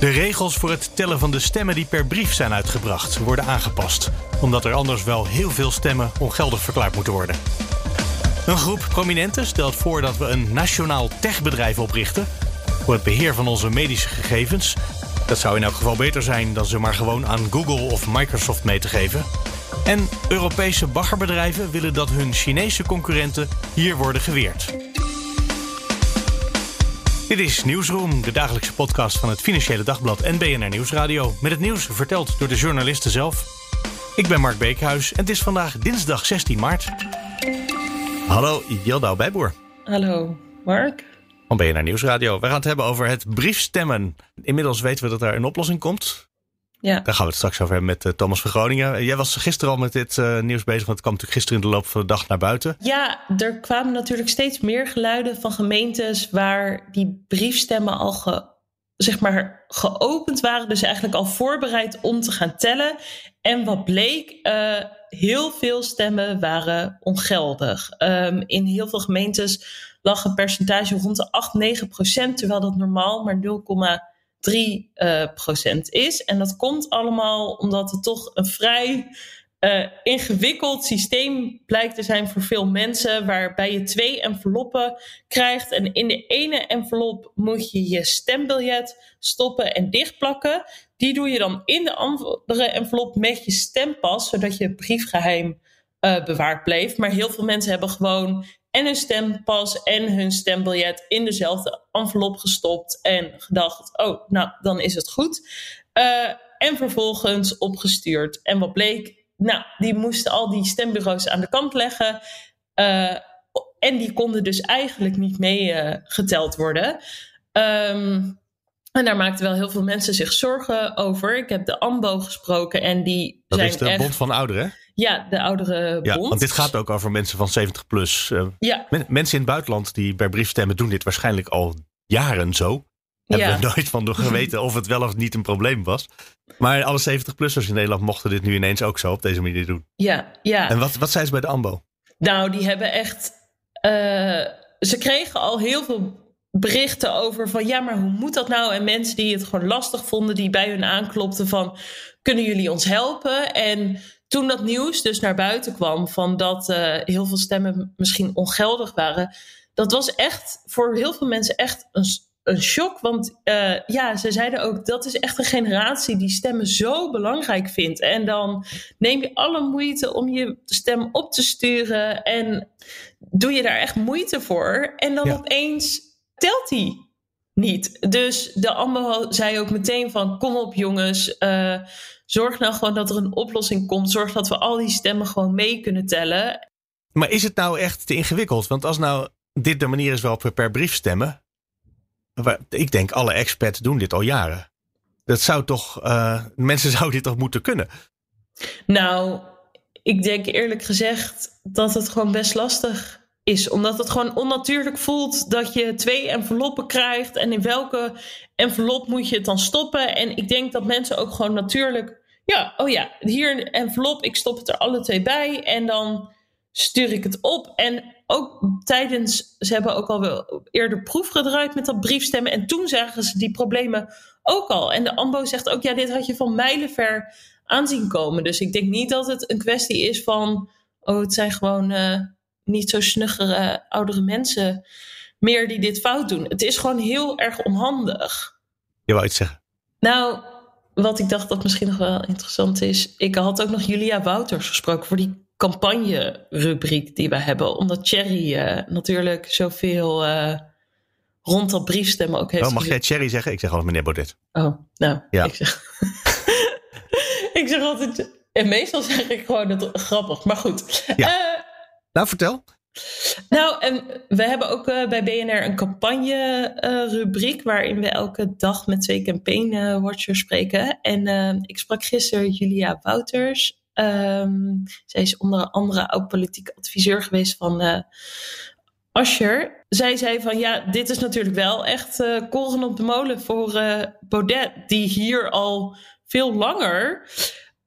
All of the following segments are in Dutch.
De regels voor het tellen van de stemmen die per brief zijn uitgebracht worden aangepast, omdat er anders wel heel veel stemmen ongeldig verklaard moeten worden. Een groep prominenten stelt voor dat we een nationaal techbedrijf oprichten voor het beheer van onze medische gegevens. Dat zou in elk geval beter zijn dan ze maar gewoon aan Google of Microsoft mee te geven. En Europese baggerbedrijven willen dat hun Chinese concurrenten hier worden geweerd. Dit is Nieuwsroom, de dagelijkse podcast van het Financiële Dagblad en BNR Nieuwsradio. Met het nieuws verteld door de journalisten zelf. Ik ben Mark Beekhuis en het is vandaag dinsdag 16 maart. Hallo, Jildau Bijboer. Hallo, Mark. Van BNR Nieuwsradio. We gaan het hebben over het briefstemmen. Inmiddels weten we dat er een oplossing komt. Ja. Daar gaan we het straks over hebben met uh, Thomas van Groningen. Jij was gisteren al met dit uh, nieuws bezig, want het kwam natuurlijk gisteren in de loop van de dag naar buiten. Ja, er kwamen natuurlijk steeds meer geluiden van gemeentes waar die briefstemmen al ge, zeg maar, geopend waren. Dus eigenlijk al voorbereid om te gaan tellen. En wat bleek, uh, heel veel stemmen waren ongeldig. Um, in heel veel gemeentes lag een percentage rond de 8, 9 procent, terwijl dat normaal maar 0, 3 uh, procent is. En dat komt allemaal omdat het toch een vrij uh, ingewikkeld systeem blijkt te zijn voor veel mensen, waarbij je twee enveloppen krijgt. En in de ene envelop moet je je stembiljet stoppen en dichtplakken. Die doe je dan in de andere envelop met je stempas, zodat je briefgeheim uh, bewaard bleef. Maar heel veel mensen hebben gewoon en hun stempas en hun stembiljet in dezelfde envelop gestopt en gedacht: oh, nou, dan is het goed. Uh, en vervolgens opgestuurd. En wat bleek? Nou, die moesten al die stembureaus aan de kant leggen. Uh, en die konden dus eigenlijk niet meegeteld uh, worden. Um, en daar maakten wel heel veel mensen zich zorgen over. Ik heb de AMBO gesproken en die dat zijn is de echt... Bond van Ouderen, Ja, de oudere ja, bond. want dit gaat ook over mensen van 70 plus. Uh, ja. men, mensen in het buitenland die bij briefstemmen doen dit waarschijnlijk al jaren zo. Hebben Ja. we nooit van geweten of het wel of niet een probleem was. Maar alle 70-plussers in Nederland mochten dit nu ineens ook zo op deze manier doen. Ja, ja. En wat, wat zei ze bij de AMBO? Nou, die hebben echt. Uh, ze kregen al heel veel berichten over van ja, maar hoe moet dat nou? En mensen die het gewoon lastig vonden, die bij hun aanklopten van kunnen jullie ons helpen? En toen dat nieuws dus naar buiten kwam van dat uh, heel veel stemmen misschien ongeldig waren, dat was echt voor heel veel mensen echt een, een shock. Want uh, ja, ze zeiden ook dat is echt een generatie die stemmen zo belangrijk vindt. En dan neem je alle moeite om je stem op te sturen en doe je daar echt moeite voor. En dan ja. opeens telt hij niet. Dus de AMBO zei ook meteen van kom op jongens, uh, zorg nou gewoon dat er een oplossing komt. Zorg dat we al die stemmen gewoon mee kunnen tellen. Maar is het nou echt te ingewikkeld? Want als nou dit de manier is waarop we per brief stemmen. Ik denk alle experts doen dit al jaren. Dat zou toch, uh, mensen zouden dit toch moeten kunnen? Nou, ik denk eerlijk gezegd dat het gewoon best lastig is. Omdat het gewoon onnatuurlijk voelt dat je twee enveloppen krijgt. En in welke envelop moet je het dan stoppen? En ik denk dat mensen ook gewoon natuurlijk. Ja, oh ja, hier een envelop. Ik stop het er alle twee bij. En dan stuur ik het op. En ook tijdens. Ze hebben ook al wel eerder proef gedraaid met dat briefstemmen. En toen zagen ze die problemen ook al. En de AMBO zegt ook: ja, dit had je van mijlenver aanzien komen. Dus ik denk niet dat het een kwestie is van. Oh, het zijn gewoon. Uh, niet zo snuggere oudere mensen meer die dit fout doen. Het is gewoon heel erg onhandig. Je wou iets zeggen? Nou, wat ik dacht dat misschien nog wel interessant is. Ik had ook nog Julia Wouters gesproken voor die campagne-rubriek die we hebben. Omdat Thierry uh, natuurlijk zoveel uh, rond dat briefstemmen ook heeft. Oh, mag jij Thierry zeggen? Ik zeg altijd meneer Baudet. Oh, nou. Ja. Ik zeg, ik zeg altijd... En meestal zeg ik gewoon het grappig. Maar goed. Ja. Uh, nou, vertel. Nou, en we hebben ook uh, bij BNR een campagne-rubriek. Uh, waarin we elke dag met twee campaign-watchers spreken. En ik sprak gisteren Julia Wouters. Um, zij is onder andere ook politiek adviseur geweest van Ascher. Zij zei van ja, dit is natuurlijk wel echt koren op de molen voor Baudet, die hier al veel langer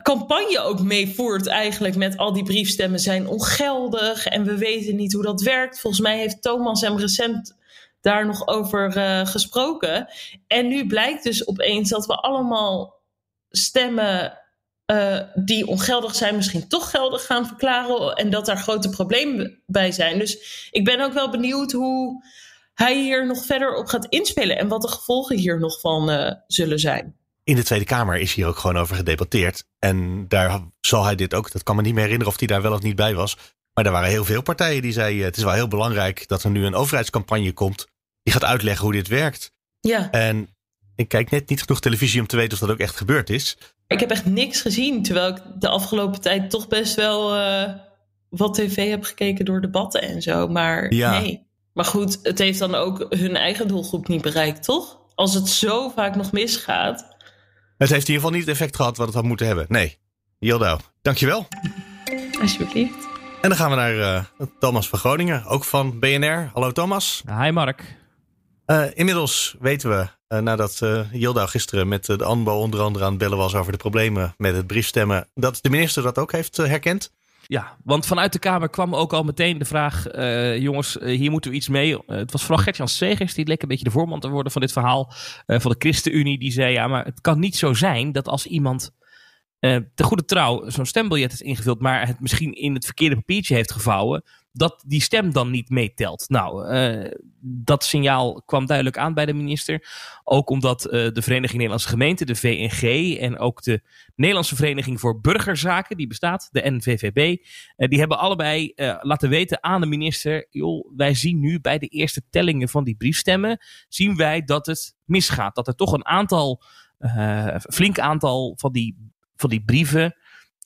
campagne ook meevoert eigenlijk met al die briefstemmen zijn ongeldig en we weten niet hoe dat werkt. Volgens mij heeft Thomas hem recent daar nog over uh, gesproken. En nu blijkt dus opeens dat we allemaal stemmen uh, die ongeldig zijn, misschien toch geldig gaan verklaren. En dat daar grote problemen bij zijn. Dus ik ben ook wel benieuwd hoe hij hier nog verder op gaat inspelen. En wat de gevolgen hier nog van uh, zullen zijn. In de Tweede Kamer is hier ook gewoon over gedebatteerd. En daar zal hij dit ook, dat kan me niet meer herinneren of hij daar wel of niet bij was. Maar er waren heel veel partijen die zeiden: het is wel heel belangrijk dat er nu een overheidscampagne komt. Die gaat uitleggen hoe dit werkt. Ja. En ik kijk net niet genoeg televisie om te weten of dat ook echt gebeurd is. Ik heb echt niks gezien, terwijl ik de afgelopen tijd toch best wel uh, wat tv heb gekeken door debatten en zo. Maar ja. nee. Maar goed, het heeft dan ook hun eigen doelgroep niet bereikt, toch? Als het zo vaak nog misgaat. Het heeft in ieder geval niet het effect gehad wat het had moeten hebben. Nee. Jildau, dankjewel. Alsjeblieft. En dan gaan we naar uh, Thomas van Groningen, ook van BNR. Hallo Thomas. Hi Mark. Uh, inmiddels weten we, uh, nadat uh, Yilda gisteren met de ANBO onder andere aan het bellen was over de problemen met het briefstemmen, dat de minister dat ook heeft herkend. Ja, want vanuit de Kamer kwam ook al meteen de vraag: jongens, hier moeten we iets mee. het was vooral Gertjan Segers die leek een beetje de voorman te worden van dit verhaal van de ChristenUnie. Die zei: ja, maar het kan niet zo zijn dat als iemand te goede trouw zo'n stembiljet is ingevuld, maar het misschien in het verkeerde papiertje heeft gevouwen, dat die stem dan niet meetelt. Nou, uh, dat signaal kwam duidelijk aan bij de minister. Ook omdat uh, de Vereniging Nederlandse Gemeenten, de VNG, en ook de Nederlandse Vereniging voor Burgerzaken, die bestaat, de NVVB, uh, die hebben allebei laten weten aan de minister: joh, wij zien nu bij de eerste tellingen van die briefstemmen, zien wij dat het misgaat. Dat er toch een aantal, flink aantal van die, van die brieven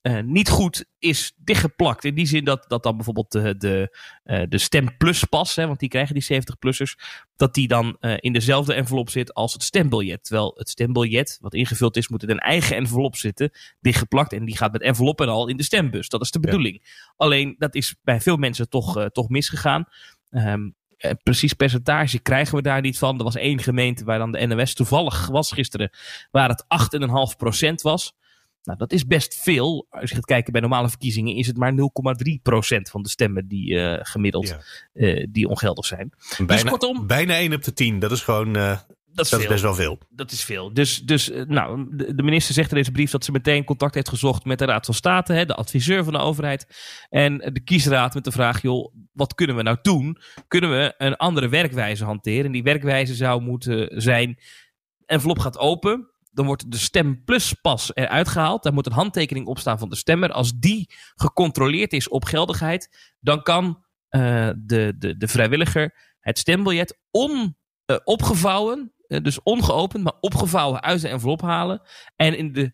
uh, niet goed is dichtgeplakt. In die zin dat, dat dan bijvoorbeeld de, de, uh, de Stem Plus pas, hè, want die krijgen die 70-plussers, dat die dan uh, in dezelfde envelop zit als het stembiljet. Terwijl het stembiljet, wat ingevuld is, moet in een eigen envelop zitten, dichtgeplakt. En die gaat met envelop en al in de stembus. Dat is de bedoeling. Ja. Alleen, dat is bij veel mensen toch, toch misgegaan. Um, uh, precies percentage krijgen we daar niet van. Er was één gemeente waar dan de NOS toevallig was gisteren, waar het 8,5% was. Nou, dat is best veel. Als je gaat kijken bij normale verkiezingen, is het maar 0,3% van de stemmen die uh, gemiddeld ja. uh, die ongeldig zijn. Bijna, dus kortom, bijna 1 op de 10. Dat is gewoon. Uh, dat, is, dat is, best wel veel. Dat is veel. Dus, dus nou, de, de, minister zegt in deze brief dat ze meteen contact heeft gezocht met de Raad van State, hè, de adviseur van de overheid. En de kiesraad met de vraag: joh, wat kunnen we nou doen? Kunnen we een andere werkwijze hanteren? En die werkwijze zou moeten zijn: envelop gaat open dan wordt de stem plus pas eruit gehaald. Daar moet een handtekening op staan van de stemmer. Als die gecontroleerd is op geldigheid, dan kan uh, de, de, de vrijwilliger het stembiljet on, uh, opgevouwen, uh, dus ongeopend, maar opgevouwen uit de envelop halen en in de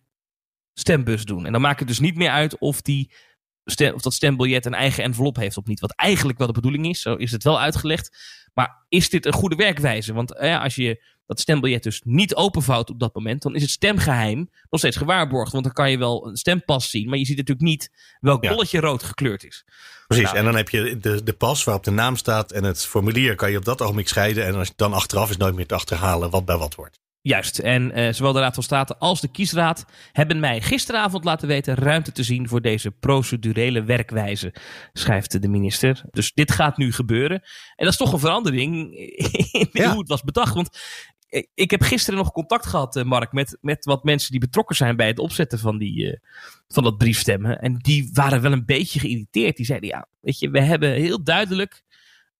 stembus doen. En dan maakt het dus niet meer uit of, die of dat stembiljet een eigen envelop heeft of niet. Wat eigenlijk wel de bedoeling is, zo is het wel uitgelegd. Maar is dit een goede werkwijze? Want als je dat stembiljet dus niet openvouwt op dat moment, dan is het stemgeheim nog steeds gewaarborgd. Want dan kan je wel een stempas zien, maar je ziet natuurlijk niet welk bolletje ja. rood gekleurd is. Precies, nou, en dan heb je de, de pas waarop de naam staat en het formulier kan je op dat ogenblik scheiden. En als je dan achteraf is nooit meer te achterhalen wat bij wat wordt. Juist, en uh, zowel de Raad van State als de Kiesraad hebben mij gisteravond laten weten ruimte te zien voor deze procedurele werkwijze, schrijft de minister. Dus dit gaat nu gebeuren. En dat is toch een verandering in ja. hoe het was bedacht. Want ik heb gisteren nog contact gehad, Mark, met, met wat mensen die betrokken zijn bij het opzetten van, die, uh, van dat briefstemmen. En die waren wel een beetje geïrriteerd. Die zeiden, ja, weet je, we hebben heel duidelijk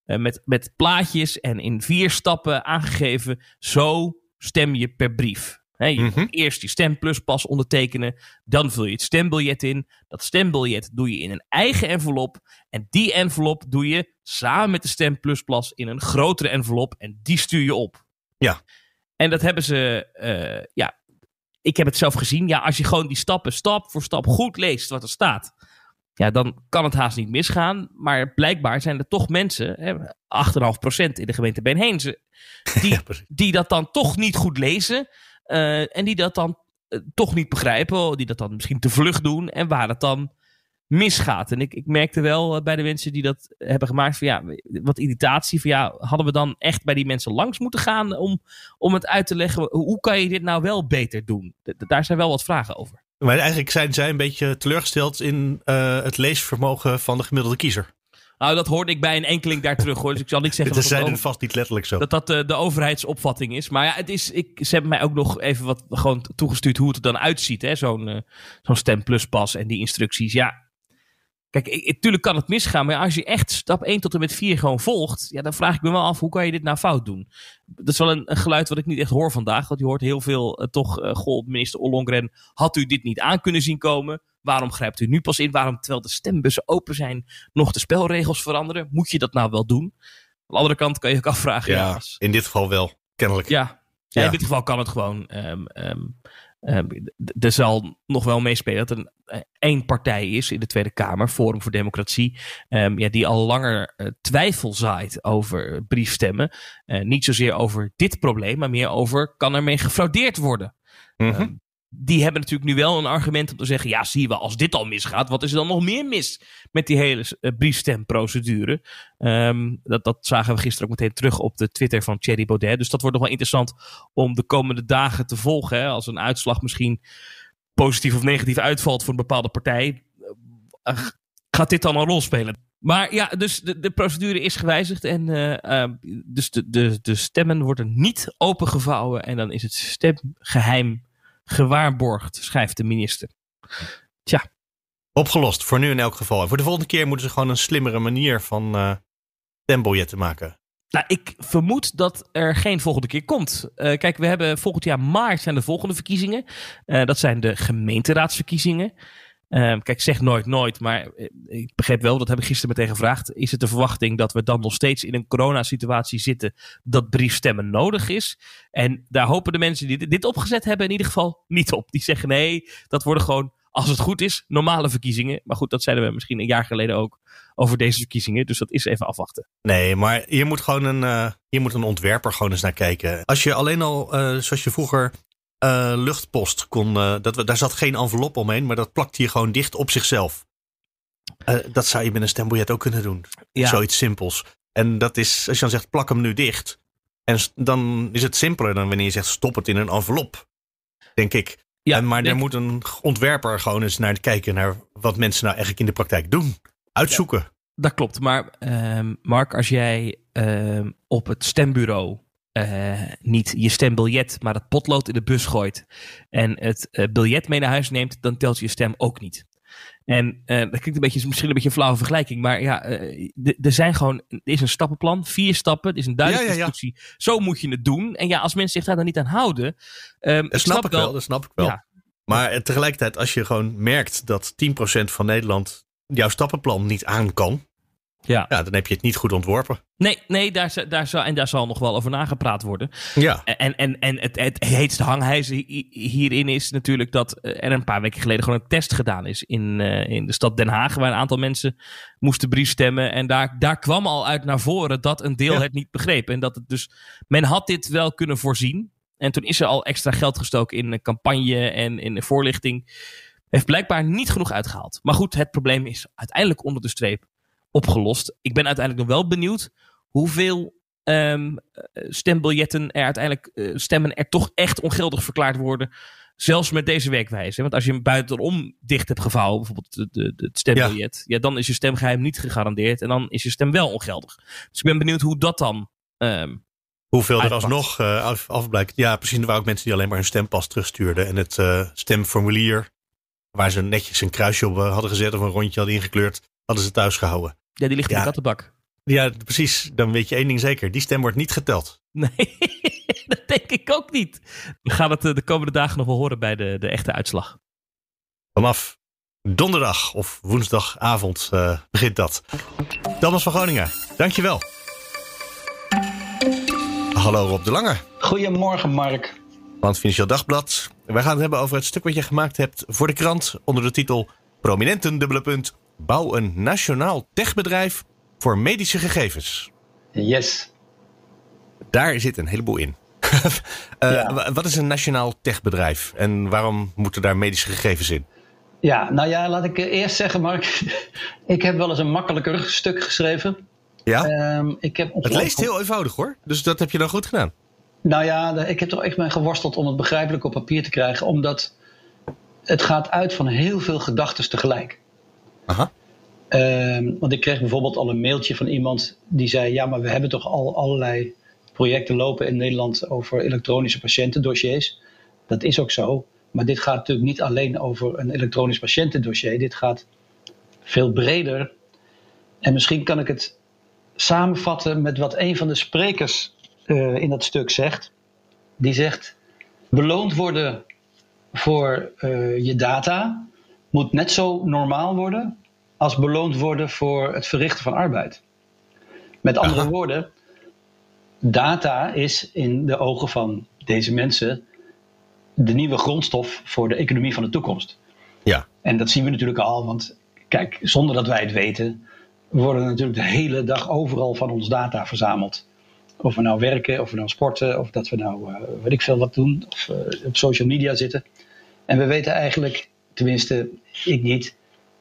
uh, met, met plaatjes en in vier stappen aangegeven, zo stem je per brief. He, je moet mm-hmm. eerst die stempluspas ondertekenen. Dan vul je het stembiljet in. Dat stembiljet doe je in een eigen envelop. En die envelop doe je samen met de stempluspas in een grotere envelop. En die stuur je op. Ja. En dat hebben ze, uh, ja, ik heb het zelf gezien. Ja, als je gewoon die stappen stap voor stap goed leest wat er staat. Ja, dan kan het haast niet misgaan. Maar blijkbaar zijn er toch mensen, hè, 8,5% in de gemeente Benheense, die, ja, die dat dan toch niet goed lezen. Uh, en die dat dan eh, toch niet begrijpen, die dat dan misschien te vlug doen en waar het dan misgaat. En ik, ik merkte wel bij de mensen die dat hebben gemaakt van ja, wat irritatie van ja, hadden we dan echt bij die mensen langs moeten gaan om, om het uit te leggen, hoe kan je dit nou wel beter doen? daar zijn wel wat vragen over. Maar eigenlijk zijn zij een beetje teleurgesteld in het leesvermogen van de gemiddelde kiezer. Nou, dat hoorde ik bij een enkeling daar terug hoor. Dus ik zal niet zeggen. dat zeiden vast niet letterlijk zo. Dat dat de, de overheidsopvatting is. Maar ja, het is, ik, ze hebben mij ook nog even wat gewoon toegestuurd hoe het er dan uitziet. Zo'n uh, zo'n stem plus pas en die instructies. Ja, Kijk, natuurlijk kan het misgaan, maar als je echt stap 1 tot en met 4 gewoon volgt, ja, dan vraag ik me wel af, hoe kan je dit nou fout doen? Dat is wel een, een geluid wat ik niet echt hoor vandaag, want je hoort heel veel uh, toch, uh, goh, minister Ollongren, had u dit niet aan kunnen zien komen? Waarom grijpt u nu pas in? Waarom, terwijl de stembussen open zijn, nog de spelregels veranderen? Moet je dat nou wel doen? Aan de andere kant kan je ook afvragen. Ja, in dit geval wel, kennelijk. Ja, ja, in dit geval kan het gewoon. Um, um, er zal nog wel meespelen dat er uh, één partij is in de Tweede Kamer, Forum voor Democratie, ja, die al langer uh, twijfel zaait over briefstemmen. Niet zozeer over dit probleem, maar meer over kan ermee gefraudeerd worden. Mm -hmm die hebben natuurlijk nu wel een argument om te zeggen: ja, zie wel, als dit al misgaat, wat is er dan nog meer mis met die hele uh, briefstemprocedure? Um, dat, dat zagen we gisteren ook meteen terug op de Twitter van Thierry Baudet. Dus dat wordt nog wel interessant om de komende dagen te volgen. Hè? Als een uitslag misschien positief of negatief uitvalt voor een bepaalde partij, uh, gaat dit dan een rol spelen? Maar ja, dus de, de procedure is gewijzigd en uh, dus de, de, de stemmen worden niet opengevouwen en dan is het stemgeheim gewaarborgd, schrijft de minister. Tja. Opgelost, voor nu in elk geval. En voor de volgende keer moeten ze gewoon een slimmere manier van uh, stembiljetten maken. Nou, ik vermoed dat er geen volgende keer komt. Uh, kijk, we hebben volgend jaar maart zijn de volgende verkiezingen. Uh, dat zijn de gemeenteraadsverkiezingen. Uh, kijk, zeg nooit nooit, maar ik begreep wel, dat heb ik gisteren meteen gevraagd. Is het de verwachting dat we dan nog steeds in een coronasituatie zitten dat briefstemmen nodig is? En daar hopen de mensen die dit opgezet hebben in ieder geval niet op. Die zeggen nee, dat worden gewoon, als het goed is, normale verkiezingen. Maar goed, dat zeiden we misschien een jaar geleden ook over deze verkiezingen. Dus dat is even afwachten. Nee, maar hier moet gewoon een, uh, hier moet een ontwerper gewoon eens naar kijken. Als je alleen al, uh, zoals je vroeger uh, luchtpost kon. Uh, dat, daar zat geen envelop omheen, maar dat plakt hier gewoon dicht op zichzelf. Uh, dat zou je met een stembiljet ook kunnen doen. Ja. Zoiets simpels. En dat is, als je dan zegt, plak hem nu dicht. En dan is het simpeler dan wanneer je zegt, stop het in een envelop. Denk ik. Ja, en, maar er moet een ontwerper gewoon eens naar kijken naar wat mensen nou eigenlijk in de praktijk doen. Uitzoeken. Ja, dat klopt. Maar uh, Mark, als jij uh, op het stembureau uh, niet je stembiljet, maar het potlood in de bus gooit en het uh, biljet mee naar huis neemt, dan telt je stem ook niet. En uh, dat klinkt een beetje, misschien een beetje een flauwe vergelijking, maar ja, er zijn gewoon, er is een stappenplan, vier stappen, er is een duidelijke ja, ja, ja. instructie. Zo moet je het doen. En ja, als mensen zich daar dan niet aan houden. Um, dat snap ik wel, dat snap ik wel. Maar tegelijkertijd, als je gewoon merkt dat 10% van Nederland jouw stappenplan niet aan kan, ja. ja, dan heb je het niet goed ontworpen. Nee, nee daar, daar zal, en daar zal nog wel over nagepraat worden. Ja. En, en, en het, het heetste hangijzer hierin is natuurlijk dat er een paar weken geleden gewoon een test gedaan is in, uh, in de stad Den Haag, waar een aantal mensen moesten briefstemmen. En daar, daar kwam al uit naar voren dat een deel het niet begreep. En dat het dus, men had dit wel kunnen voorzien. En toen is er al extra geld gestoken in campagne en in voorlichting. Heeft blijkbaar niet genoeg uitgehaald. Maar goed, het probleem is uiteindelijk onder de streep opgelost. Ik ben uiteindelijk nog wel benieuwd hoeveel um, stembiljetten er uiteindelijk uh, stemmen er toch echt ongeldig verklaard worden. Zelfs met deze werkwijze. Want als je hem buitenom dicht hebt gevouwen, bijvoorbeeld de, de, het stembiljet, ja. dan is je stemgeheim niet gegarandeerd en dan is je stem wel ongeldig. Dus ik ben benieuwd hoe dat dan. Um, Hoeveel er alsnog uh, af, afblijkt. Ja, precies. Er waren ook mensen die alleen maar hun stempas terugstuurden. En het uh, stemformulier, waar ze netjes een kruisje op hadden gezet of een rondje hadden ingekleurd, hadden ze thuis gehouden. Ja, die ligt in de kattenbak. Ja, precies. Dan weet je één ding zeker. Die stem wordt niet geteld. Nee, dat denk ik ook niet. We gaan het eh, de komende dagen nog wel horen bij de, de echte uitslag. Vanaf donderdag of woensdagavond uh, begint dat. Thomas van Groningen, dankjewel. Hallo Rob de Lange. Goedemorgen Mark. Van het Financieel Dagblad. Wij gaan het hebben over het stuk wat je gemaakt hebt voor de krant onder de titel Prominenten, dubbele punt, Bouw een nationaal techbedrijf voor medische gegevens. Yes. Daar zit een heleboel in. Uh, Wat is een nationaal techbedrijf en waarom moeten daar medische gegevens in? Ja, nou ja, laat ik eerst zeggen, Mark. ik heb wel eens een makkelijker stuk geschreven. Ja? Um, ik heb het leest heel eenvoudig hoor, dus dat heb je dan goed gedaan. Nou ja, ik heb toch echt mee geworsteld om het begrijpelijk op papier te krijgen, omdat het gaat uit van heel veel gedachten tegelijk. Aha. Um, want ik kreeg bijvoorbeeld al een mailtje van iemand die zei: Ja, maar we hebben toch al allerlei projecten lopen in Nederland over elektronische patiëntendossiers. Dat is ook zo. Maar dit gaat natuurlijk niet alleen over een elektronisch patiëntendossier. Dit gaat veel breder. En misschien kan ik het samenvatten met wat een van de sprekers uh, in dat stuk zegt. Die zegt: beloond worden voor uh, je data moet net zo normaal worden als beloond worden voor het verrichten van arbeid. Met andere Aha. woorden, data is in de ogen van deze mensen de nieuwe grondstof voor de economie van de toekomst. Ja. En dat zien we natuurlijk al, want kijk, zonder dat wij het weten, worden natuurlijk de hele dag overal van ons data verzameld. Of we nou werken, of we nou sporten, of dat we nou uh, weet ik veel wat doen, of uh, op social media zitten. En we weten eigenlijk, tenminste ik niet,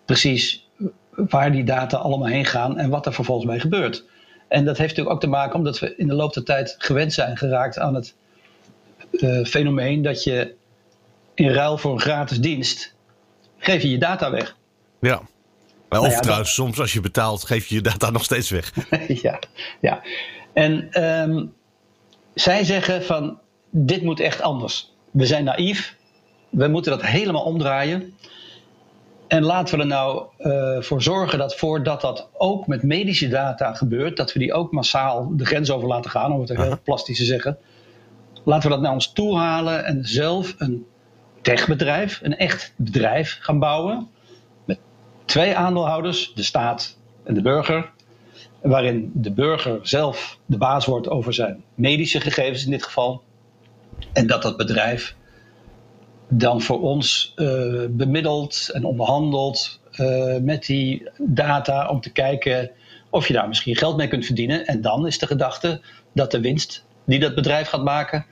precies waar die data allemaal heen gaan en wat er vervolgens mee gebeurt. En dat heeft natuurlijk ook te maken omdat we in de loop der tijd gewend zijn geraakt aan het uh, fenomeen dat je in ruil voor een gratis dienst geef je je data weg. Ja. Of nou ja, trouwens, dat... soms als je betaalt, geef je je data nog steeds weg. ja, ja. En um, zij zeggen van dit moet echt anders. We zijn naïef. We moeten dat helemaal omdraaien. En laten we er nou uh, voor zorgen dat voordat dat ook met medische data gebeurt, dat we die ook massaal de grens over laten gaan, om het heel plastisch te zeggen. Laten we dat naar ons toe halen en zelf een techbedrijf, een echt bedrijf gaan bouwen. Met twee aandeelhouders, de staat en de burger. Waarin de burger zelf de baas wordt over zijn medische gegevens in dit geval. En dat dat bedrijf dan voor ons uh, bemiddelt en onderhandelt uh, met die data om te kijken of je daar misschien geld mee kunt verdienen. En dan is de gedachte dat de winst die dat bedrijf gaat maken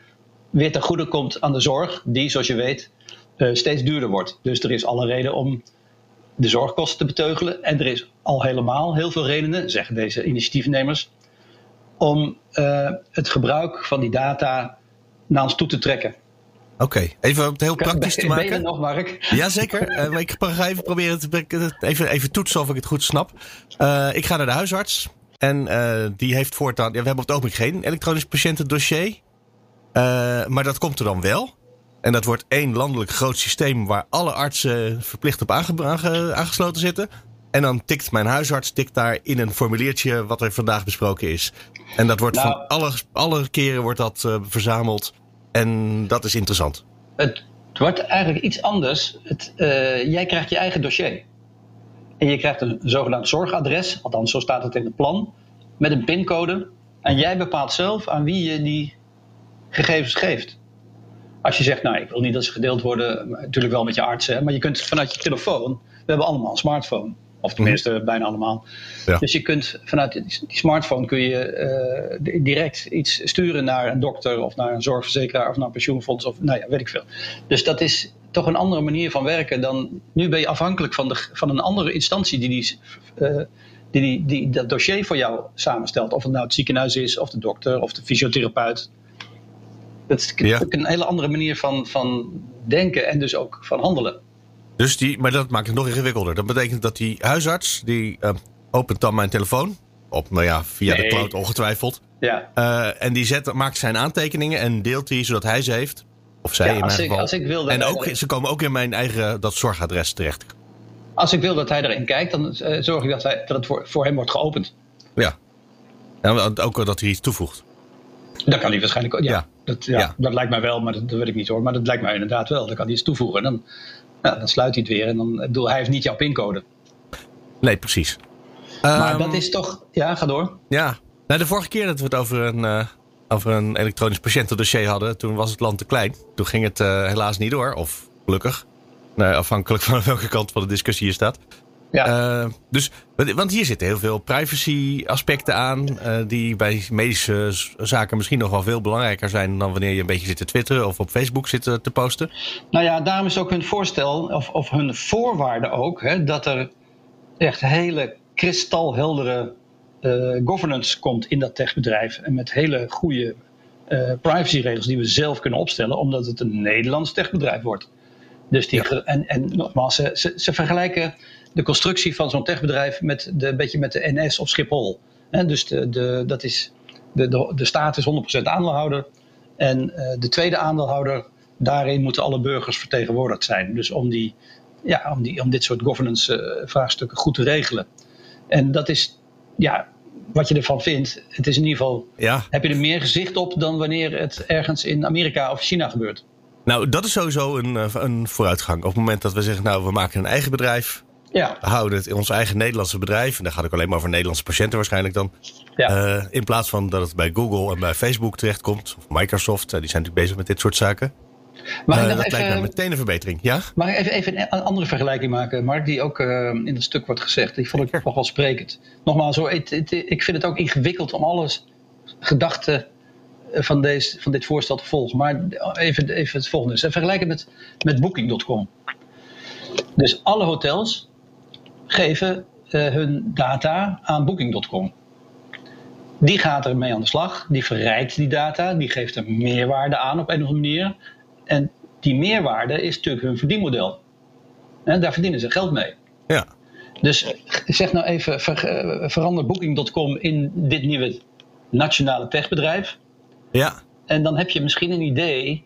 weer ten goede komt aan de zorg, die, zoals je weet, uh, steeds duurder wordt. Dus er is alle reden om de zorgkosten te beteugelen. En er is al helemaal heel veel redenen, zeggen deze initiatiefnemers, om het gebruik van die data naar ons toe te trekken. Oké, okay. even om het heel praktisch te maken. Ben je nog, Mark? Jazeker. uh, ik ga even proberen het, even, even toetsen of ik het goed snap. Uh, ik ga naar de huisarts. En uh, die heeft voortaan... Ja, we hebben op het ogenblik geen elektronisch patiëntendossier. maar dat komt er dan wel. En dat wordt één landelijk groot systeem... waar alle artsen verplicht op aange, aange, aangesloten zitten. En dan tikt mijn huisarts tikt daar in een formuliertje... wat er vandaag besproken is. En dat wordt nou, van alle, alle keren wordt dat verzameld... En dat is interessant. Het wordt eigenlijk iets anders. Het, uh, jij krijgt je eigen dossier. En je krijgt een zogenaamd zorgadres, althans zo staat het in het plan, met een pincode. En jij bepaalt zelf aan wie je die gegevens geeft. Als je zegt, nou, ik wil niet dat ze gedeeld worden, natuurlijk wel met je arts, hè, maar je kunt vanuit je telefoon, we hebben allemaal een smartphone. Of tenminste, mm. bijna allemaal. Ja. Dus je kunt vanuit die smartphone kun je uh, direct iets sturen naar een dokter of naar een zorgverzekeraar of naar een pensioenfonds of nou ja, weet ik veel. Dus dat is toch een andere manier van werken dan. Nu ben je afhankelijk van, de, van een andere instantie die, die, uh, die, die, die dat dossier voor jou samenstelt. Of het nou het ziekenhuis is, of de dokter, of de fysiotherapeut. Dat is ja. een hele andere manier van, van denken en dus ook van handelen. Dus die, maar dat maakt het nog ingewikkelder. Dat betekent dat die huisarts, die uh, opent dan mijn telefoon. Op, nou ja, via nee. de cloud ongetwijfeld. Ja. Uh, en die zet, maakt zijn aantekeningen en deelt die zodat hij ze heeft. Of zij ja, in mijn als ik, geval. Als ik wil en ook, ze komen ook in mijn eigen dat zorgadres terecht. Als ik wil dat hij erin kijkt, dan uh, zorg ik dat, hij, dat het voor, voor hem wordt geopend. Ja. ja. Ook dat hij iets toevoegt. Dat kan hij waarschijnlijk ook. Ja, ja. Dat, ja, ja, dat lijkt mij wel, maar dat, dat weet ik niet hoor. Maar dat lijkt mij inderdaad wel. Dan kan hij iets toevoegen. En dan nou, dan sluit hij het weer en dan bedoel, hij heeft niet jouw pincode. Nee, precies. Maar um, dat is toch. Ja, ga door. Ja. Nou, de vorige keer dat we het over een, uh, over een elektronisch patiëntendossier hadden, toen was het land te klein. Toen ging het uh, helaas niet door, of gelukkig. Nou, afhankelijk van welke kant van de discussie je staat. Ja. Uh, dus, want hier zitten heel veel privacy aspecten aan. Uh, die bij medische zaken misschien nog wel veel belangrijker zijn dan wanneer je een beetje zit te twitteren of op Facebook zit te posten. Nou ja, daarom is ook hun voorstel, of, of hun voorwaarde ook, hè, dat er echt hele kristalheldere uh, governance komt in dat techbedrijf. En met hele goede privacyregels die we zelf kunnen opstellen, omdat het een Nederlands techbedrijf wordt. Dus die, en, en nogmaals, ze, ze, ze vergelijken de constructie van zo'n techbedrijf met de, een beetje met de NS of Schiphol. dus de, de, dat is, de, de, de staat is 100% aandeelhouder. En uh, de tweede aandeelhouder, daarin moeten alle burgers vertegenwoordigd zijn. Dus om, die, ja, om, die, om dit soort governance uh, vraagstukken goed te regelen. En dat is, ja, wat je ervan vindt. Het is in ieder geval, ja. heb je er meer gezicht op dan wanneer het ergens in Amerika of China gebeurt. Nou, dat is sowieso een, eh, een vooruitgang. Op het moment dat we zeggen, nou, we maken een eigen bedrijf. Ja. Houden het in ons eigen Nederlandse bedrijf. En daar gaat ook alleen maar over Nederlandse patiënten waarschijnlijk dan. Ja. Uh, in plaats van dat het bij Google en bij Facebook terechtkomt. Of Microsoft, uh, die zijn natuurlijk bezig met dit soort zaken. Maar uh, dat even, lijkt me meteen een verbetering. Ja? Mag ik even, even een andere vergelijking maken, Mark, die ook in het stuk wordt gezegd. Die vond ik toch wel sprekend. Nogmaals, hoor, het, het, ik vind het ook ingewikkeld om alles gedachten van, deze, van dit voorstel te volgen. Maar even, even het volgende. Vergelijk het met, met Booking.com. Dus alle hotels geven uh, hun data aan Booking.com. Die gaat ermee aan de slag, die verrijkt die data, die geeft er meerwaarde aan op een of andere manier. En die meerwaarde is natuurlijk hun verdienmodel. En daar verdienen ze geld mee. Ja. Dus zeg nou even, ver, eh, verander Booking.com in dit nieuwe nationale techbedrijf. Ja. En dan heb je misschien een idee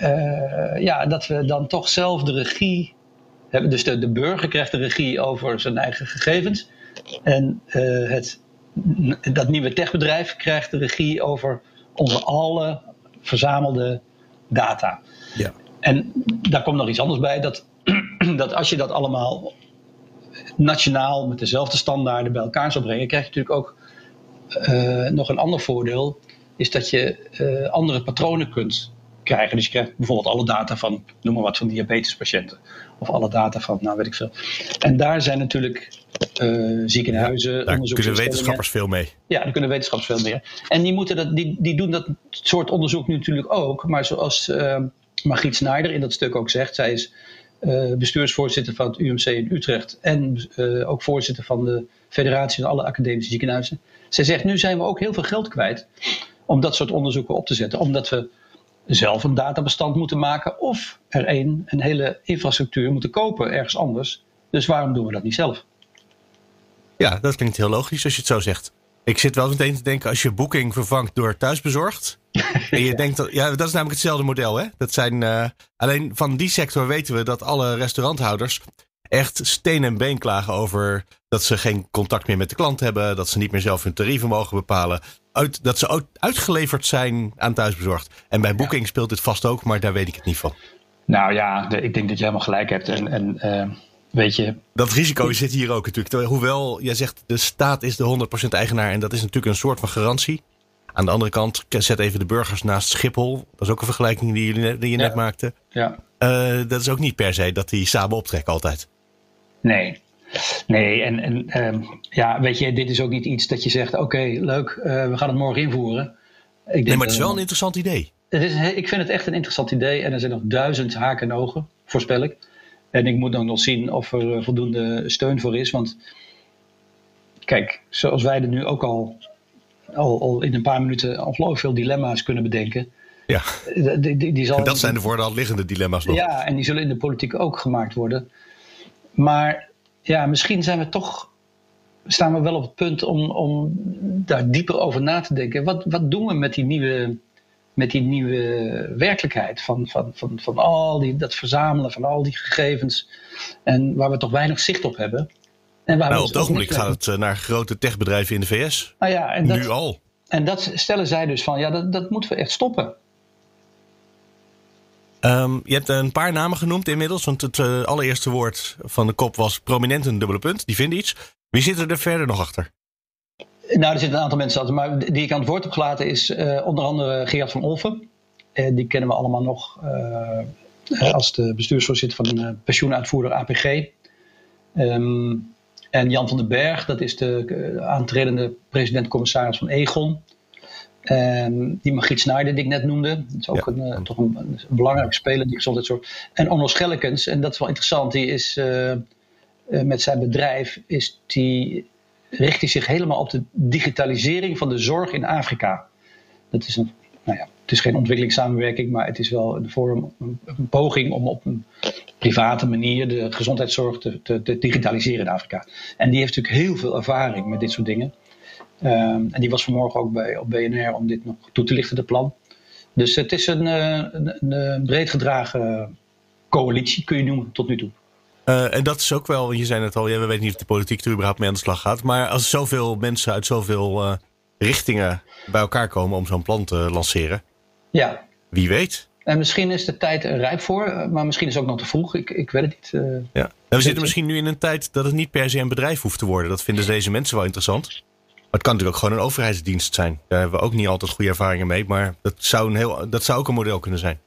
uh, ja, dat we dan toch zelf de regie. Dus de, de burger krijgt de regie over zijn eigen gegevens. En uh, het, dat nieuwe techbedrijf krijgt de regie over onze alle verzamelde data. Ja. En daar komt nog iets anders bij. Dat, dat als je dat allemaal nationaal met dezelfde standaarden bij elkaar zou brengen, krijg je natuurlijk ook uh, nog een ander voordeel is dat je uh, andere patronen kunt krijgen. Dus je krijgt bijvoorbeeld alle data van, noem maar wat, van diabetespatiënten. Of alle data van, nou weet ik veel. En daar zijn natuurlijk uh, ziekenhuizen, ja, daar kunnen wetenschappers veel mee. Ja, daar kunnen wetenschappers veel meer. En die, moeten dat, die, die doen dat soort onderzoek nu natuurlijk ook. Maar zoals uh, Margriet Snijder in dat stuk ook zegt, zij is uh, bestuursvoorzitter van het UMC in Utrecht en uh, ook voorzitter van de Federatie van alle academische ziekenhuizen. Zij zegt, nu zijn we ook heel veel geld kwijt om dat soort onderzoeken op te zetten. Omdat we zelf een databestand moeten maken of er een, een hele infrastructuur moeten kopen ergens anders. Dus waarom doen we dat niet zelf? Ja, dat klinkt heel logisch als je het zo zegt. Ik zit wel meteen te denken als je boeking vervangt door thuisbezorgd. en je denkt dat, ja, dat is namelijk hetzelfde model. Hè? Dat zijn, uh, alleen van die sector weten we dat alle restauranthouders echt steen en been klagen over dat ze geen contact meer met de klant hebben. Dat ze niet meer zelf hun tarieven mogen bepalen. Uit, dat ze uitgeleverd zijn aan thuisbezorgd. En bij Booking speelt dit vast ook, maar daar weet ik het niet van. Nou ja, ik denk dat je helemaal gelijk hebt. En, en uh, weet je. Dat risico zit hier ook natuurlijk. Hoewel jij zegt de staat is de 100% eigenaar. En dat is natuurlijk een soort van garantie. Aan de andere kant, zet even de burgers naast Schiphol. Dat is ook een vergelijking die, jullie, die je net maakte. Ja. Uh, dat is ook niet per se dat die samen optrekken altijd. Nee. Nee, en, en um, ja, weet je, dit is ook niet iets dat je zegt: oké, leuk, uh, we gaan het morgen invoeren. Ik denk, nee, maar het is wel een interessant idee. Het is, ik vind het echt een interessant idee en er zijn nog duizend haken en ogen, voorspel ik. En ik moet dan nog zien of er voldoende steun voor is. Want kijk, zoals wij er nu ook al, al, al in een paar minuten ongelooflijk veel dilemma's kunnen bedenken. Ja, die, die, die zal en dat zijn de voor de hand liggende dilemma's nog. Ja, en die zullen in de politiek ook gemaakt worden. Maar ja, misschien zijn we toch, staan we wel op het punt om, om daar dieper over na te denken. Wat, wat doen we met die nieuwe, met die nieuwe werkelijkheid van, van, van, van al die, dat verzamelen van al die gegevens en waar we toch weinig zicht op hebben? En waar nou, op het ogenblik gaat het eh, naar grote techbedrijven in de VS. Nou ja, en dat, nu al. En dat stellen zij dus van, ja, dat, dat moeten we echt stoppen. Um, je hebt een paar namen genoemd inmiddels, want het uh, allereerste woord van de kop was prominent een dubbele punt. Die vinden iets. Wie zit er verder nog achter? Nou, er zitten een aantal mensen achter, maar die ik aan het woord heb gelaten is uh, onder andere Gerard van Olven. Uh, die kennen we allemaal nog als de bestuursvoorzitter van pensioenuitvoerder APG. Ehm, en Jan van den Berg, dat is de aantredende president-commissaris van Egon. En die Margriet Snijder die ik net noemde. Dat is ook een, toch een, een, belangrijke speler in die gezondheidszorg. En Onno Schellekens, en dat is wel interessant, die is met zijn bedrijf, is die, richt hij zich helemaal op de digitalisering van de zorg in Afrika. Dat is een nou ja, het is geen ontwikkelingssamenwerking, maar het is wel een, vorm, een, poging om op een private manier de gezondheidszorg te, te, te, digitaliseren in Afrika. En die heeft natuurlijk heel veel ervaring met dit soort dingen. Um, en die was vanmorgen ook bij, op BNR om dit nog toe te lichten, het plan. Dus het is een, eh, een, een breed gedragen coalitie, kun je noemen, tot nu toe. Uh, en dat is ook wel, je zei het al, ja, we weten niet of de politiek er überhaupt mee aan de slag gaat. Maar als zoveel mensen uit zoveel uh, richtingen bij elkaar komen om zo'n plan te lanceren. Ja. Wie weet. En misschien is de tijd er rijp voor, eh, maar misschien is het ook nog te vroeg. Ik, ik weet het niet. Uh, ja. En we zitten misschien nu in een tijd dat het niet per se een bedrijf hoeft te worden. Dat vinden deze mensen wel interessant. Het kan natuurlijk ook gewoon een overheidsdienst zijn. Daar hebben we ook niet altijd goede ervaringen mee. Maar dat zou, een heel, dat zou ook een model kunnen zijn.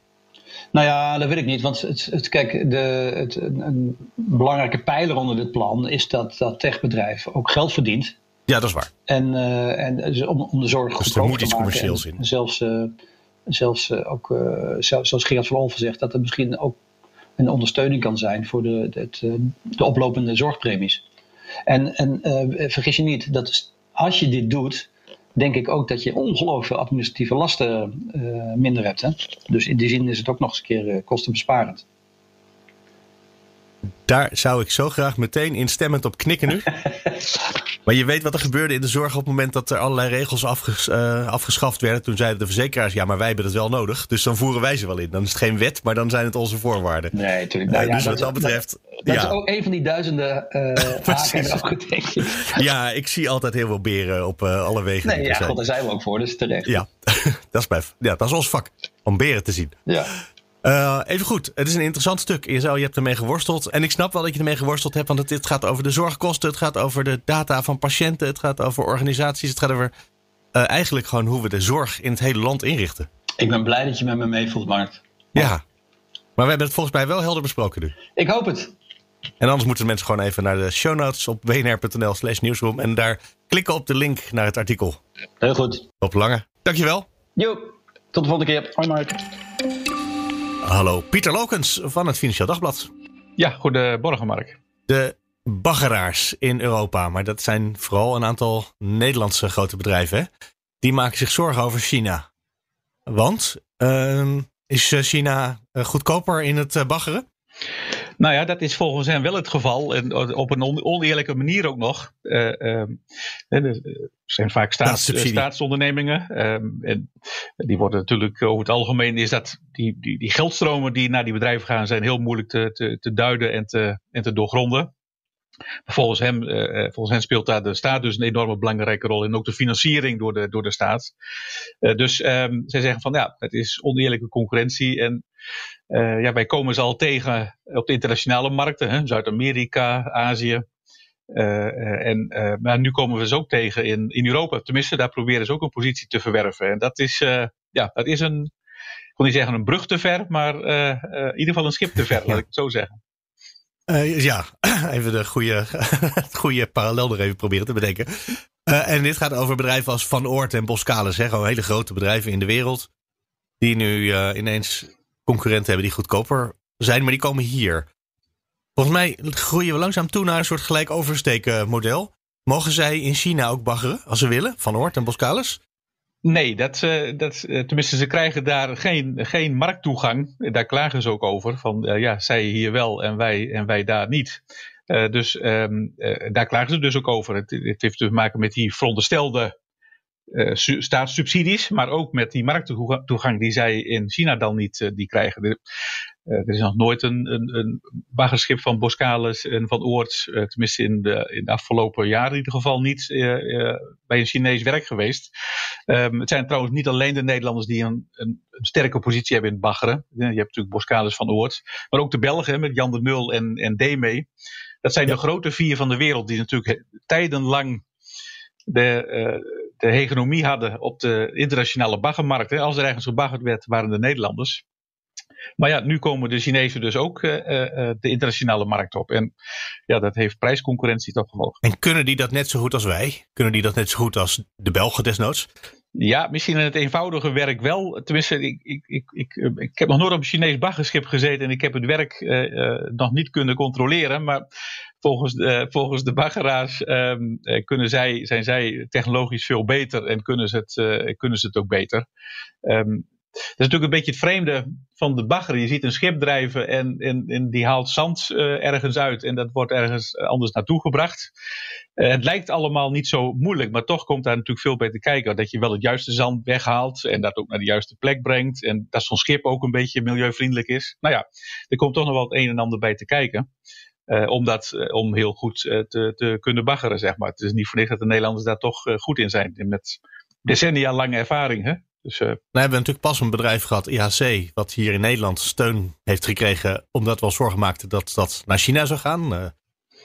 Nou ja, dat weet ik niet. Want het, het, kijk, de, het, een belangrijke pijler onder dit plan is dat dat techbedrijf ook geld verdient. Ja, dat is waar. En, uh, en dus om, om de zorg dus er moet iets commercieels in. Zelfs, uh, zelfs uh, ook, zoals Gerard van Olven zegt, dat er misschien ook een ondersteuning kan zijn voor de, de, de oplopende zorgpremies. En, en vergis je niet, dat is, als je dit doet, denk ik ook dat je ongelooflijk veel administratieve lasten minder hebt. Hè? Dus in die zin is het ook nog eens een keer kostenbesparend. Daar zou ik zo graag meteen instemmend op knikken nu. Maar je weet wat er gebeurde in de zorg op het moment dat er allerlei regels afges, uh, afgeschaft werden. Toen zeiden de verzekeraars, ja, maar wij hebben het wel nodig. Dus dan voeren wij ze wel in. Dan is het geen wet, maar dan zijn het onze voorwaarden. Nee, natuurlijk. Nou, ja, dus wat dat, betreft... Dat, dat ja. is ook een van die duizenden uh, afgetekend. ja, ik zie altijd heel veel beren op uh, alle wegen. Nee, ja, God, daar zijn we ook voor, dus terecht. Ja, dat, is bij, ja, dat is ons vak, om beren te zien. Ja. Uh, even goed, het is een interessant stuk. Je, zou, je hebt ermee geworsteld. En ik snap wel dat je ermee geworsteld hebt, want het, het gaat over de zorgkosten, het gaat over de data van patiënten, het gaat over organisaties, het gaat over uh, eigenlijk gewoon hoe we de zorg in het hele land inrichten. Ik ben blij dat je met me meevoelt, Mark. Ja, maar we hebben het volgens mij wel helder besproken nu. Ik hoop het. En anders moeten mensen gewoon even naar de show notes op bnr.nl slash nieuwsroom en daar klikken op de link naar het artikel. Heel goed. Op Lange. Dankjewel. Jo, tot de volgende keer. Hoi Mark. Hallo, Pieter Lokens van het Financieel Dagblad. Ja, goedemorgen Mark. De baggeraars in Europa, maar dat zijn vooral een aantal Nederlandse grote bedrijven. Die maken zich zorgen over China. Want uh, is China eh, goedkoper in het eh, baggeren? Nou ja, dat is volgens hen wel het geval. En op een oneerlijke manier ook nog. Uh, er zijn vaak staats, staatsondernemingen. en die worden natuurlijk over het algemeen is dat die, die, die geldstromen die naar die bedrijven gaan, zijn heel moeilijk te, te, te duiden en te, en te doorgronden. Volgens hem, volgens hen speelt daar de staat dus een enorme belangrijke rol in. Ook de financiering door de, door de staat. Dus um, zij zeggen van ja, het is oneerlijke concurrentie. En uh, ja, wij komen ze al tegen op de internationale markten. Zuid-Amerika, Azië. en, maar nu komen we ze ook tegen in, in Europa. Tenminste, daar proberen ze ook een positie te verwerven. En dat is, ja, dat is een, ik kon niet zeggen een brug te ver, maar in ieder geval een schip te ver, laat ik het zo zeggen. Ja, even de goede, goede parallel er even proberen te bedenken. En dit gaat over bedrijven als Van Oort en Boskalis. Gewoon hele grote bedrijven in de wereld. Die nu ineens concurrenten hebben die goedkoper zijn. Maar die komen hier. Volgens mij groeien we langzaam toe naar een soort gelijk oversteken model. Mogen zij in China ook baggeren als ze willen? Van Oort en Boskalis? Nee, dat, uh, dat, uh, tenminste, ze krijgen daar geen, geen markttoegang. Daar klagen ze ook over. Van uh, ja, zij hier wel en wij, en wij daar niet. dus um, daar klagen ze dus ook over. Het, het, heeft te maken met die veronderstelde staatssubsidies, maar ook met die markttoegang die zij in China dan niet die krijgen. Uh, er is nog nooit een, een, een baggerschip van Boskalis en van Oorts, tenminste in de, in de afgelopen jaren in ieder geval niet, bij een Chinees werk geweest. Um, het zijn trouwens niet alleen de Nederlanders die een, een, sterke positie hebben in het baggeren. Je hebt natuurlijk Boskalis van Oorts, maar ook de Belgen met Jan de Mul en, en Deme. Dat zijn ja. de grote vier van de wereld die natuurlijk tijdenlang de, de hegemonie hadden op de internationale baggermarkt. Als er ergens gebaggerd werd, waren de Nederlanders. Maar ja, nu komen de Chinezen dus ook de internationale markt op. En ja, dat heeft prijsconcurrentie toch gevolg. En kunnen die dat net zo goed als wij? Kunnen die dat net zo goed als de Belgen desnoods? Ja, misschien in het eenvoudige werk wel. Tenminste, ik, ik, ik, ik, ik heb nog nooit op een Chinees baggerschip gezeten en ik heb het werk uh, nog niet kunnen controleren. Maar volgens, uh, volgens de baggeraars um, kunnen zij, zijn zij technologisch veel beter en kunnen ze het, kunnen ze het ook beter. Um, dat is natuurlijk een beetje het vreemde van de bagger. Je ziet een schip drijven en, en, die haalt zand ergens uit en dat wordt ergens anders naartoe gebracht. Het lijkt allemaal niet zo moeilijk, maar toch komt daar natuurlijk veel bij te kijken. Dat je wel het juiste zand weghaalt en dat ook naar de juiste plek brengt. En dat zo'n schip ook een beetje milieuvriendelijk is. Nou ja, er komt toch nog wel het een en ander bij te kijken. Uh, om, dat, om heel goed te, te kunnen baggeren, zeg maar. Het is niet voor niks dat de Nederlanders daar toch goed in zijn. Met decennia lange ervaring, hè? Dus. Nou hebben natuurlijk pas een bedrijf gehad, IHC, wat hier in Nederland steun heeft gekregen omdat we ons zorgen maakten dat dat naar China zou gaan.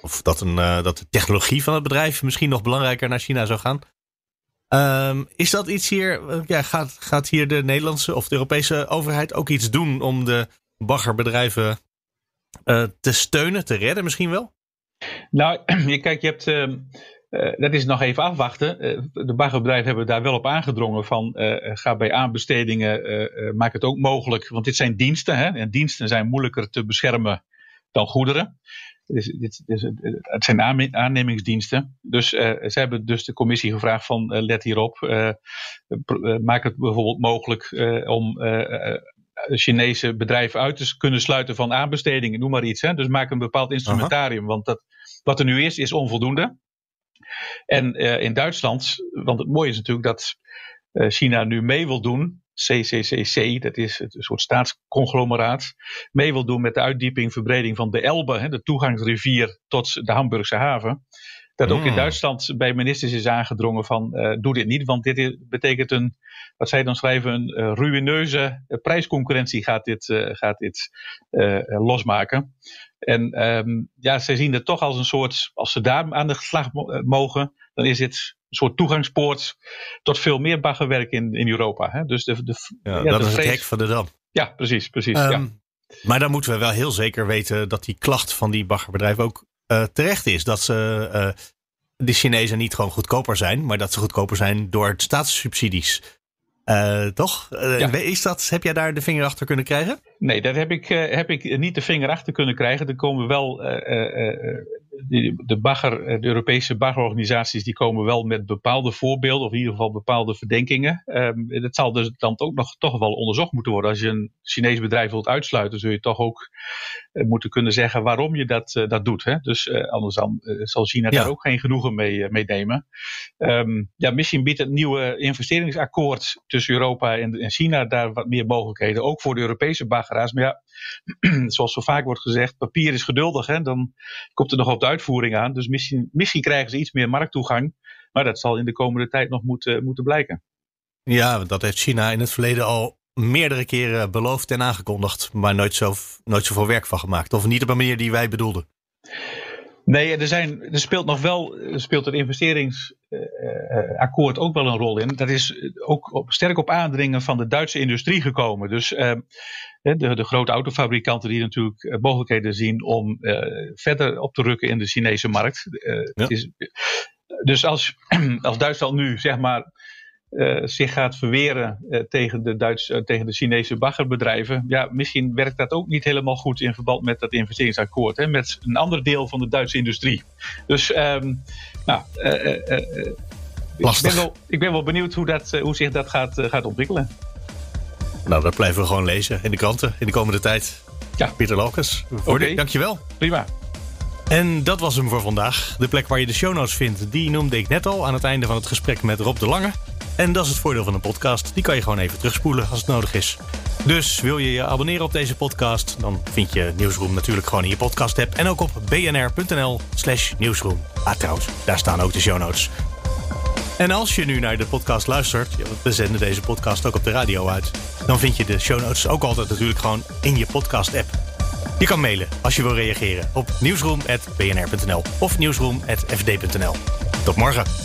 Of dat, een, dat de technologie van het bedrijf misschien nog belangrijker naar China zou gaan. Um, is dat iets hier, ja, gaat, gaat hier de Nederlandse of de Europese overheid ook iets doen om de baggerbedrijven te steunen, te redden misschien wel? Nou, je, kijk, je hebt uh, dat is nog even afwachten. Uh, de baggerbedrijven hebben daar wel op aangedrongen van ga bij aanbestedingen, maak het ook mogelijk. Want dit zijn diensten hè, en diensten zijn moeilijker te beschermen dan goederen. Dit, het zijn aannemingsdiensten. Dus ze hebben dus de commissie gevraagd van let hierop. maak het bijvoorbeeld mogelijk om Chinese bedrijven uit te kunnen sluiten van aanbestedingen, noem maar iets. Hè. Dus maak een bepaald instrumentarium. Want dat, wat er nu is, is onvoldoende. En uh, in Duitsland, want het mooie is natuurlijk dat uh, China nu mee wil doen. CCCC, dat is een soort staatsconglomeraat, mee wil doen met de uitdieping, verbreding van de Elbe, hè, de toegangsrivier tot de Hamburgse haven. Dat ook in hmm. Duitsland bij ministers is aangedrongen van uh, doe dit niet, want dit is, betekent een, wat zij dan schrijven, een uh, ruïneuze prijsconcurrentie gaat dit, uh, gaat dit losmaken. En um, ja, zij zien het toch als een soort, als ze daar aan de slag mogen, dan is het een soort toegangspoort tot veel meer baggerwerk in, in Europa. Hè? Dus de, de, ja, dat is het hek van de dam. Ja, precies. precies um, ja. Maar dan moeten we wel heel zeker weten dat die klacht van die baggerbedrijven ook uh, terecht is. Dat ze uh, de Chinezen niet gewoon goedkoper zijn, maar dat ze goedkoper zijn door staatssubsidies. Uh, toch? Ja. Is dat, heb jij daar de vinger achter kunnen krijgen? Nee, daar heb ik, heb ik niet de vinger achter kunnen krijgen. Er komen wel de, bagger, eh, de Europese baggerorganisaties die komen wel met bepaalde voorbeelden, of in ieder geval bepaalde verdenkingen. Um, dat zal dus dan ook nog toch wel onderzocht moeten worden. Als je een Chinees bedrijf wilt uitsluiten, zul je toch ook uh, moeten kunnen zeggen waarom je dat, uh, dat doet. Hè? Dus anders dan zal China ja. daar ook geen genoegen mee, mee nemen. Um, ja, misschien biedt het nieuwe investeringsakkoord tussen Europa en, en China daar wat meer mogelijkheden. Ook voor de Europese baggeraars. Maar ja, zoals zo vaak wordt gezegd, papier is geduldig. Hè? Dan komt er nog op uitvoering aan. Dus misschien, misschien krijgen ze iets meer markttoegang. Maar dat zal in de komende tijd nog moeten, moeten blijken. Ja, dat heeft China in het verleden al meerdere keren beloofd en aangekondigd. Maar nooit, zo, nooit zoveel werk van gemaakt. Of niet op een manier die wij bedoelden. Nee, er, zijn, er speelt nog wel speelt het investeringsakkoord ook wel een rol in. Dat is ook op, sterk op aandringen van de Duitse industrie gekomen. Dus uh, de, de, grote autofabrikanten die natuurlijk eh, mogelijkheden zien om uh, verder op te rukken in de Chinese markt. Ja. Is, dus als, als Duitsland nu zeg maar uh, zich gaat verweren uh, tegen, de Duits, uh, tegen de Chinese baggerbedrijven. Ja, misschien werkt dat ook niet helemaal goed in verband met dat investeringsakkoord. Hè, met een ander deel van de Duitse industrie. Dus, um, nou, ik ben, wel, ik ben wel benieuwd hoe, dat, hoe zich dat gaat, gaat ontwikkelen. Nou, dat blijven we gewoon lezen in de kranten in de komende tijd. Ja. Pieter Lokes, okay. dankjewel. Prima. En dat was hem voor vandaag. De plek waar je de show notes vindt, die noemde ik net al aan het einde van het gesprek met Rob de Lange. En dat is het voordeel van een podcast. Die kan je gewoon even terugspoelen als het nodig is. Dus wil je je abonneren op deze podcast, dan vind je Nieuwsroom natuurlijk gewoon in je podcast app. En ook op bnr.nl slash nieuwsroom. Ah trouwens, daar staan ook de show notes. En als je nu naar de podcast luistert, we zenden deze podcast ook op de radio uit, dan vind je de show notes ook altijd natuurlijk gewoon in je podcast app. Je kan mailen als je wil reageren op nieuwsroom.bnr.nl of nieuwsroom.fd.nl. Tot morgen.